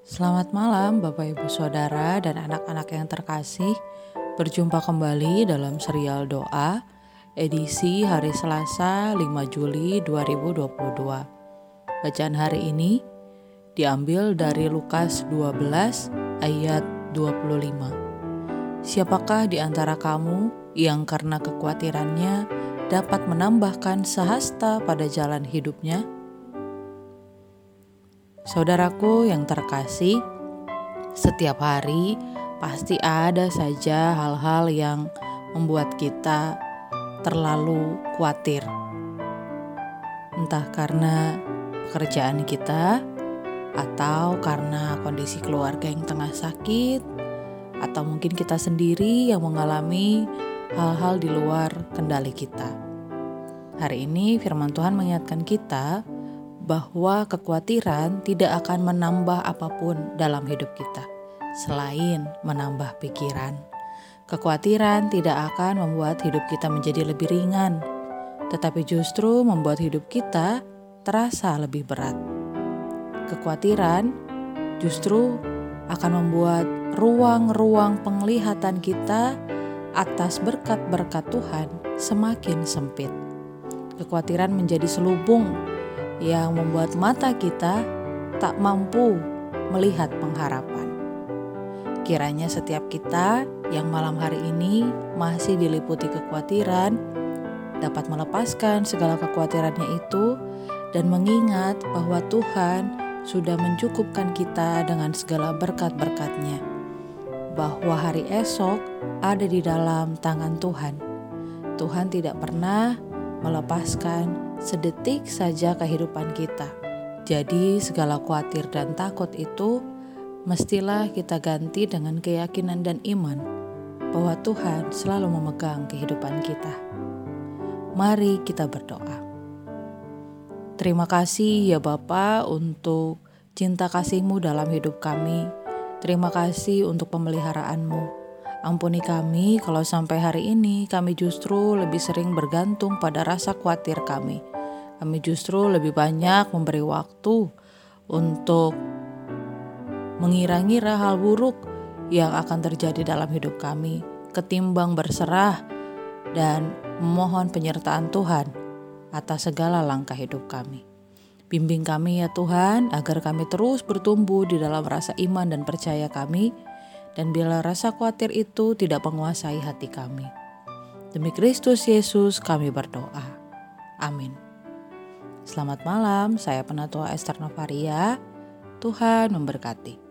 Selamat malam Bapak Ibu Saudara dan anak-anak yang terkasih. Berjumpa kembali dalam serial doa edisi hari Selasa 5 Juli 2022 Bacaan hari ini diambil dari Lukas 12 ayat 25 Siapakah di antara kamu yang karena kekhawatirannya dapat menambahkan sehasta pada jalan hidupnya? Saudaraku yang terkasih, setiap hari pasti ada saja hal-hal yang membuat kita terlalu khawatir. Entah karena pekerjaan kita, atau karena kondisi keluarga yang tengah sakit, atau mungkin kita sendiri yang mengalami hal-hal di luar kendali kita. Hari ini, Firman Tuhan mengingatkan kita bahwa kekhawatiran tidak akan menambah apa pun dalam hidup kita selain menambah pikiran. Kekhawatiran tidak akan membuat hidup kita menjadi lebih ringan, tetapi justru membuat hidup kita terasa lebih berat. Kekhawatiran justru akan membuat ruang-ruang penglihatan kita atas berkat-berkat Tuhan semakin sempit. Kekhawatiran menjadi selubung yang membuat mata kita tak mampu melihat pengharapan. Kiranya setiap kita yang malam hari ini masih diliputi kekhawatiran dapat melepaskan segala kekhawatirannya itu dan mengingat bahwa Tuhan sudah mencukupkan kita dengan segala berkat-berkatnya. Bahwa hari esok ada di dalam tangan Tuhan. Tuhan tidak pernah melepaskan sedetik saja kehidupan kita. Jadi, segala khawatir dan takut itu mestilah kita ganti dengan keyakinan dan iman bahwa Tuhan selalu memegang kehidupan kita. Mari kita berdoa. Terima kasih ya Bapa untuk cinta kasih-Mu dalam hidup kami. Terima kasih untuk pemeliharaanmu. Ampuni kami kalau sampai hari ini kami justru lebih sering bergantung pada rasa khawatir kami. Kami justru lebih banyak memberi waktu untuk mengira-ngira hal buruk yang akan terjadi dalam hidup kami, ketimbang berserah dan memohon penyertaan Tuhan atas segala langkah hidup kami. Bimbing kami ya Tuhan, agar kami terus bertumbuh di dalam rasa iman dan percaya kami, dan bila rasa khawatir itu tidak menguasai hati kami. Demi Kristus Yesus kami berdoa. Amin. Selamat malam, saya Penatua Esther Novaria. Tuhan memberkati.